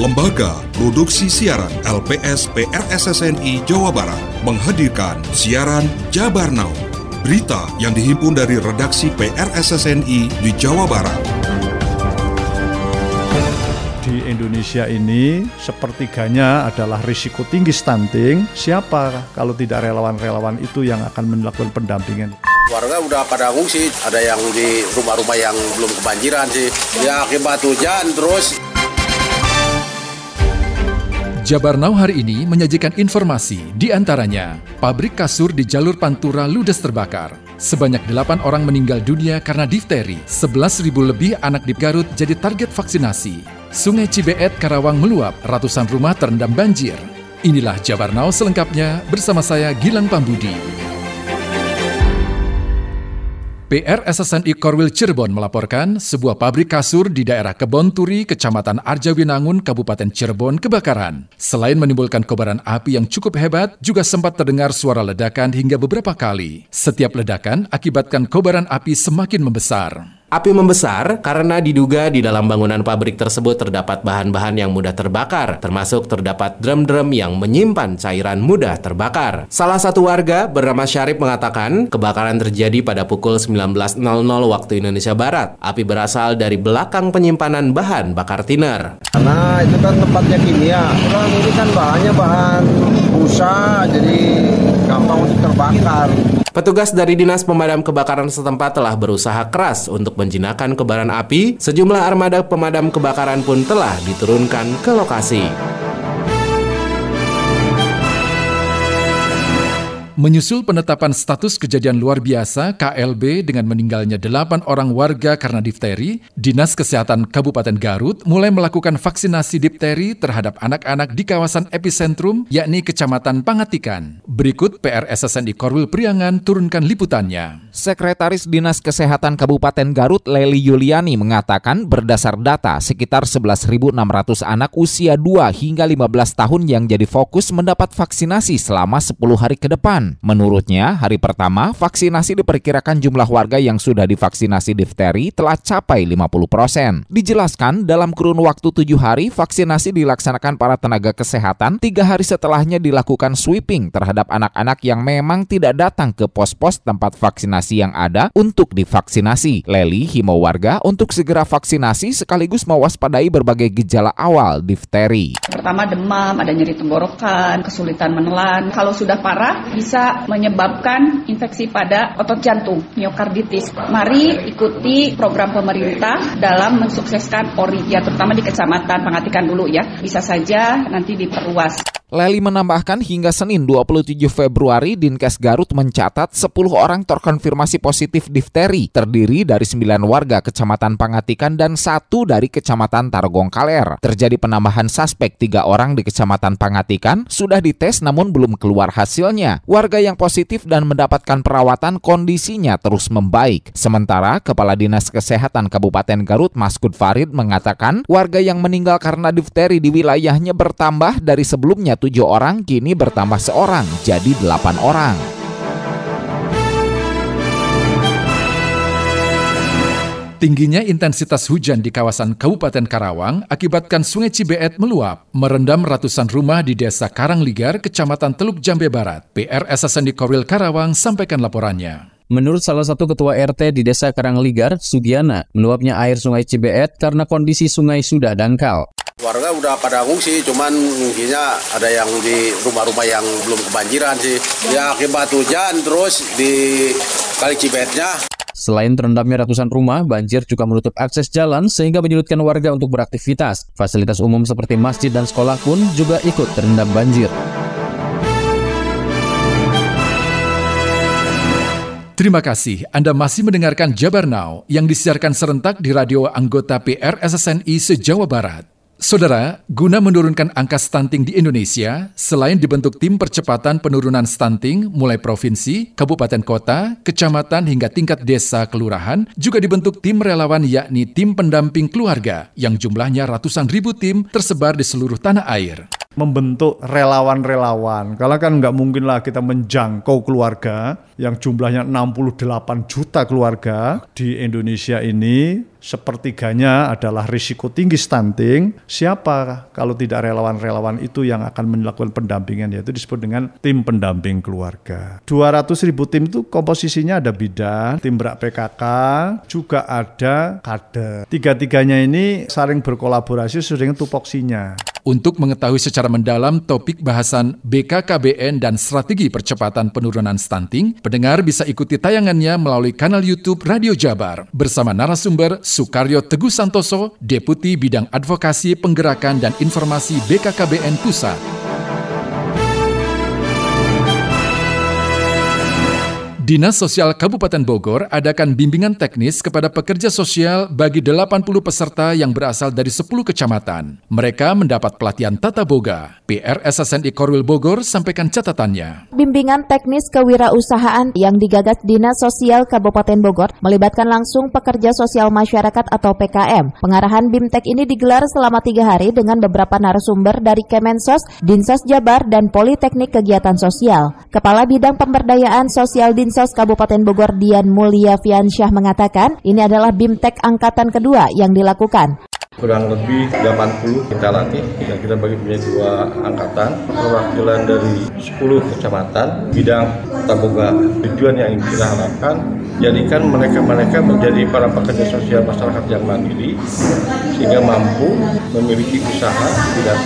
Lembaga Produksi Siaran LPS PRSSNI Jawa Barat menghadirkan siaran Jabar Now. Berita yang dihimpun dari redaksi PRSSNI di Jawa Barat. Di Indonesia ini sepertiganya adalah risiko tinggi stunting. Siapa kalau tidak relawan-relawan itu yang akan melakukan pendampingan? Warga udah pada ngungsi, ada yang di rumah-rumah yang belum kebanjiran sih. Ya akibat hujan terus Jabar Now hari ini menyajikan informasi di antaranya pabrik kasur di jalur Pantura ludes terbakar. Sebanyak 8 orang meninggal dunia karena difteri. 11.000 lebih anak di Garut jadi target vaksinasi. Sungai Cibeet Karawang meluap, ratusan rumah terendam banjir. Inilah Jabar Now selengkapnya bersama saya Gilang Pambudi. PR SSNI Korwil Cirebon melaporkan sebuah pabrik kasur di daerah Kebon Turi, Kecamatan Arjawinangun, Kabupaten Cirebon kebakaran. Selain menimbulkan kobaran api yang cukup hebat, juga sempat terdengar suara ledakan hingga beberapa kali. Setiap ledakan akibatkan kobaran api semakin membesar. Api membesar karena diduga di dalam bangunan pabrik tersebut terdapat bahan-bahan yang mudah terbakar, termasuk terdapat drum-drum yang menyimpan cairan mudah terbakar. Salah satu warga bernama Syarif mengatakan kebakaran terjadi pada pukul 19.00 waktu Indonesia Barat. Api berasal dari belakang penyimpanan bahan bakar tiner. Karena itu kan tempatnya kimia, kurang ini kan bahannya bahan busa, jadi gampang untuk terbakar. Petugas dari Dinas Pemadam Kebakaran setempat telah berusaha keras untuk menjinakkan kebaran api. Sejumlah armada pemadam kebakaran pun telah diturunkan ke lokasi. Menyusul penetapan status kejadian luar biasa KLB dengan meninggalnya delapan orang warga karena difteri, Dinas Kesehatan Kabupaten Garut mulai melakukan vaksinasi difteri terhadap anak-anak di kawasan epicentrum, yakni Kecamatan Pangatikan. Berikut PR SSNI Korwil Priangan turunkan liputannya. Sekretaris Dinas Kesehatan Kabupaten Garut Leli Yuliani mengatakan berdasar data sekitar 11.600 anak usia 2 hingga 15 tahun yang jadi fokus mendapat vaksinasi selama 10 hari ke depan. Menurutnya, hari pertama vaksinasi diperkirakan jumlah warga yang sudah divaksinasi difteri telah capai 50 persen. Dijelaskan, dalam kurun waktu tujuh hari, vaksinasi dilaksanakan para tenaga kesehatan, tiga hari setelahnya dilakukan sweeping terhadap anak-anak yang memang tidak datang ke pos-pos tempat vaksinasi yang ada untuk divaksinasi. Leli himbau warga untuk segera vaksinasi sekaligus mewaspadai berbagai gejala awal difteri. Pertama demam, ada nyeri tenggorokan, kesulitan menelan. Kalau sudah parah, bisa bisa menyebabkan infeksi pada otot jantung, miokarditis. Mari ikuti program pemerintah dalam mensukseskan ORI, ya terutama di kecamatan Pengatikan dulu ya. Bisa saja nanti diperluas. Leli menambahkan hingga Senin 27 Februari Dinkes Garut mencatat 10 orang terkonfirmasi positif difteri terdiri dari 9 warga Kecamatan Pangatikan dan satu dari Kecamatan Tarogong Kaler. Terjadi penambahan suspek tiga orang di Kecamatan Pangatikan sudah dites namun belum keluar hasilnya. Warga yang positif dan mendapatkan perawatan kondisinya terus membaik. Sementara Kepala Dinas Kesehatan Kabupaten Garut Maskud Farid mengatakan warga yang meninggal karena difteri di wilayahnya bertambah dari sebelumnya tujuh orang kini bertambah seorang jadi delapan orang. Tingginya intensitas hujan di kawasan Kabupaten Karawang akibatkan Sungai Cibeet meluap, merendam ratusan rumah di Desa Karangligar, Kecamatan Teluk Jambe Barat. PR di Korwil Karawang sampaikan laporannya. Menurut salah satu ketua RT di Desa Karangligar, Sugiana, meluapnya air Sungai Cibeet karena kondisi sungai sudah dangkal. Warga udah pada ngungsi, cuman mungkinnya ada yang di rumah-rumah yang belum kebanjiran sih. Ya akibat hujan terus di kali Cibetnya. Selain terendamnya ratusan rumah, banjir juga menutup akses jalan sehingga menyulitkan warga untuk beraktivitas. Fasilitas umum seperti masjid dan sekolah pun juga ikut terendam banjir. Terima kasih Anda masih mendengarkan Jabar Now yang disiarkan serentak di radio anggota PR SSNI se-Jawa Barat. Saudara, guna menurunkan angka stunting di Indonesia, selain dibentuk tim percepatan penurunan stunting mulai provinsi, kabupaten kota, kecamatan hingga tingkat desa kelurahan, juga dibentuk tim relawan yakni tim pendamping keluarga yang jumlahnya ratusan ribu tim tersebar di seluruh tanah air. Membentuk relawan-relawan. Kalau kan nggak mungkin lah kita menjangkau keluarga yang jumlahnya 68 juta keluarga di Indonesia ini sepertiganya adalah risiko tinggi stunting. Siapa kalau tidak relawan-relawan itu yang akan melakukan pendampingan yaitu disebut dengan tim pendamping keluarga. 200 ribu tim itu komposisinya ada bidan, tim berak PKK, juga ada kader. Tiga-tiganya ini saling berkolaborasi sesuai dengan tupoksinya. Untuk mengetahui secara mendalam topik bahasan BKKBN dan strategi percepatan penurunan stunting, pendengar bisa ikuti tayangannya melalui kanal YouTube Radio Jabar bersama narasumber Sukaryo Teguh Santoso, Deputi Bidang Advokasi Penggerakan dan Informasi BKKBN Pusat. Dinas Sosial Kabupaten Bogor adakan bimbingan teknis kepada pekerja sosial bagi 80 peserta yang berasal dari 10 kecamatan. Mereka mendapat pelatihan tata boga. PR SSNI Korwil Bogor sampaikan catatannya. Bimbingan teknis kewirausahaan yang digagas Dinas Sosial Kabupaten Bogor melibatkan langsung pekerja sosial masyarakat atau PKM. Pengarahan BIMTEK ini digelar selama tiga hari dengan beberapa narasumber dari Kemensos, Dinsos Jabar, dan Politeknik Kegiatan Sosial. Kepala Bidang Pemberdayaan Sosial Dinsos Dinsos Kabupaten Bogor Dian Mulia Fiansyah mengatakan ini adalah BIMTEK angkatan kedua yang dilakukan. Kurang lebih 80 kita latih dan kita bagi menjadi dua angkatan. Perwakilan dari 10 kecamatan bidang taboga. Tujuan yang kita harapkan jadikan mereka-mereka menjadi para pekerja sosial masyarakat yang mandiri sehingga mampu memiliki usaha di bidang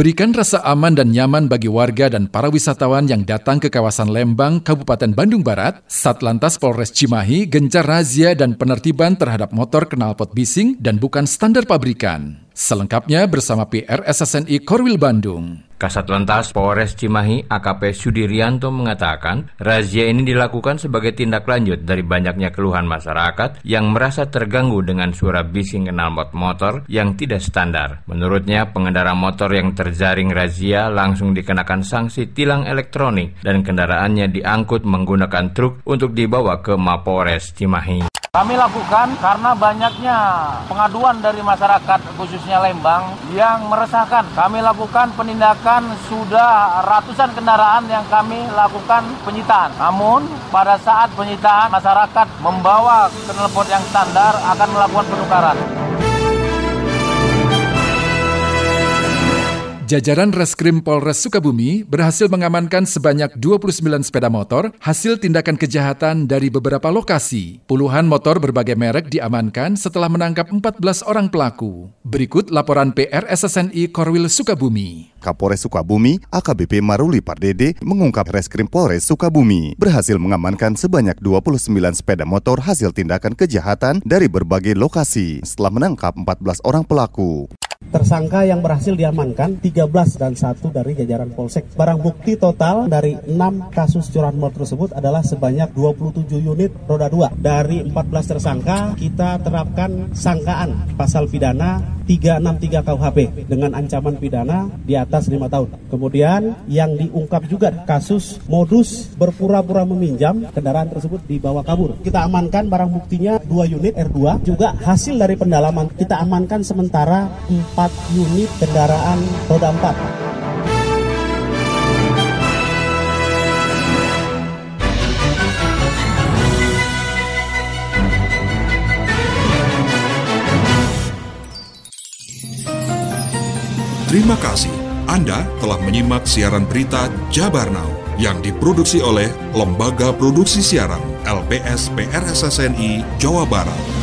Berikan rasa aman dan nyaman bagi warga dan para wisatawan yang datang ke kawasan Lembang, Kabupaten Bandung Barat, Satlantas Polres Cimahi gencar razia dan penertiban terhadap motor knalpot bising dan bukan standar pabrikan. Selengkapnya bersama PR SSNI Korwil Bandung. Kasat Lantas Polres Cimahi AKP Sudiryanto mengatakan razia ini dilakukan sebagai tindak lanjut dari banyaknya keluhan masyarakat yang merasa terganggu dengan suara bising knalpot motor yang tidak standar. Menurutnya pengendara motor yang terjaring razia langsung dikenakan sanksi tilang elektronik dan kendaraannya diangkut menggunakan truk untuk dibawa ke Mapores Cimahi. Kami lakukan karena banyaknya pengaduan dari masyarakat khususnya Lembang yang meresahkan. Kami lakukan penindakan sudah ratusan kendaraan yang kami lakukan penyitaan. Namun pada saat penyitaan masyarakat membawa knalpot yang standar akan melakukan penukaran. Jajaran Reskrim Polres Sukabumi berhasil mengamankan sebanyak 29 sepeda motor hasil tindakan kejahatan dari beberapa lokasi. Puluhan motor berbagai merek diamankan setelah menangkap 14 orang pelaku. Berikut laporan PR SSNI Korwil Sukabumi. Kapolres Sukabumi, AKBP Maruli Pardede, mengungkap Reskrim Polres Sukabumi berhasil mengamankan sebanyak 29 sepeda motor hasil tindakan kejahatan dari berbagai lokasi setelah menangkap 14 orang pelaku. Tersangka yang berhasil diamankan 13 dan satu dari jajaran Polsek. Barang bukti total dari 6 kasus curanmor tersebut adalah sebanyak 27 unit roda 2. Dari 14 tersangka kita terapkan sangkaan pasal pidana 363 KUHP dengan ancaman pidana di atas 5 tahun. Kemudian yang diungkap juga kasus modus berpura-pura meminjam kendaraan tersebut dibawa kabur. Kita amankan barang buktinya 2 unit R2 juga hasil dari pendalaman kita amankan sementara 4 unit kendaraan roda 4. Terima kasih Anda telah menyimak siaran berita Jabar Now yang diproduksi oleh Lembaga Produksi Siaran LPS PRSSNI Jawa Barat.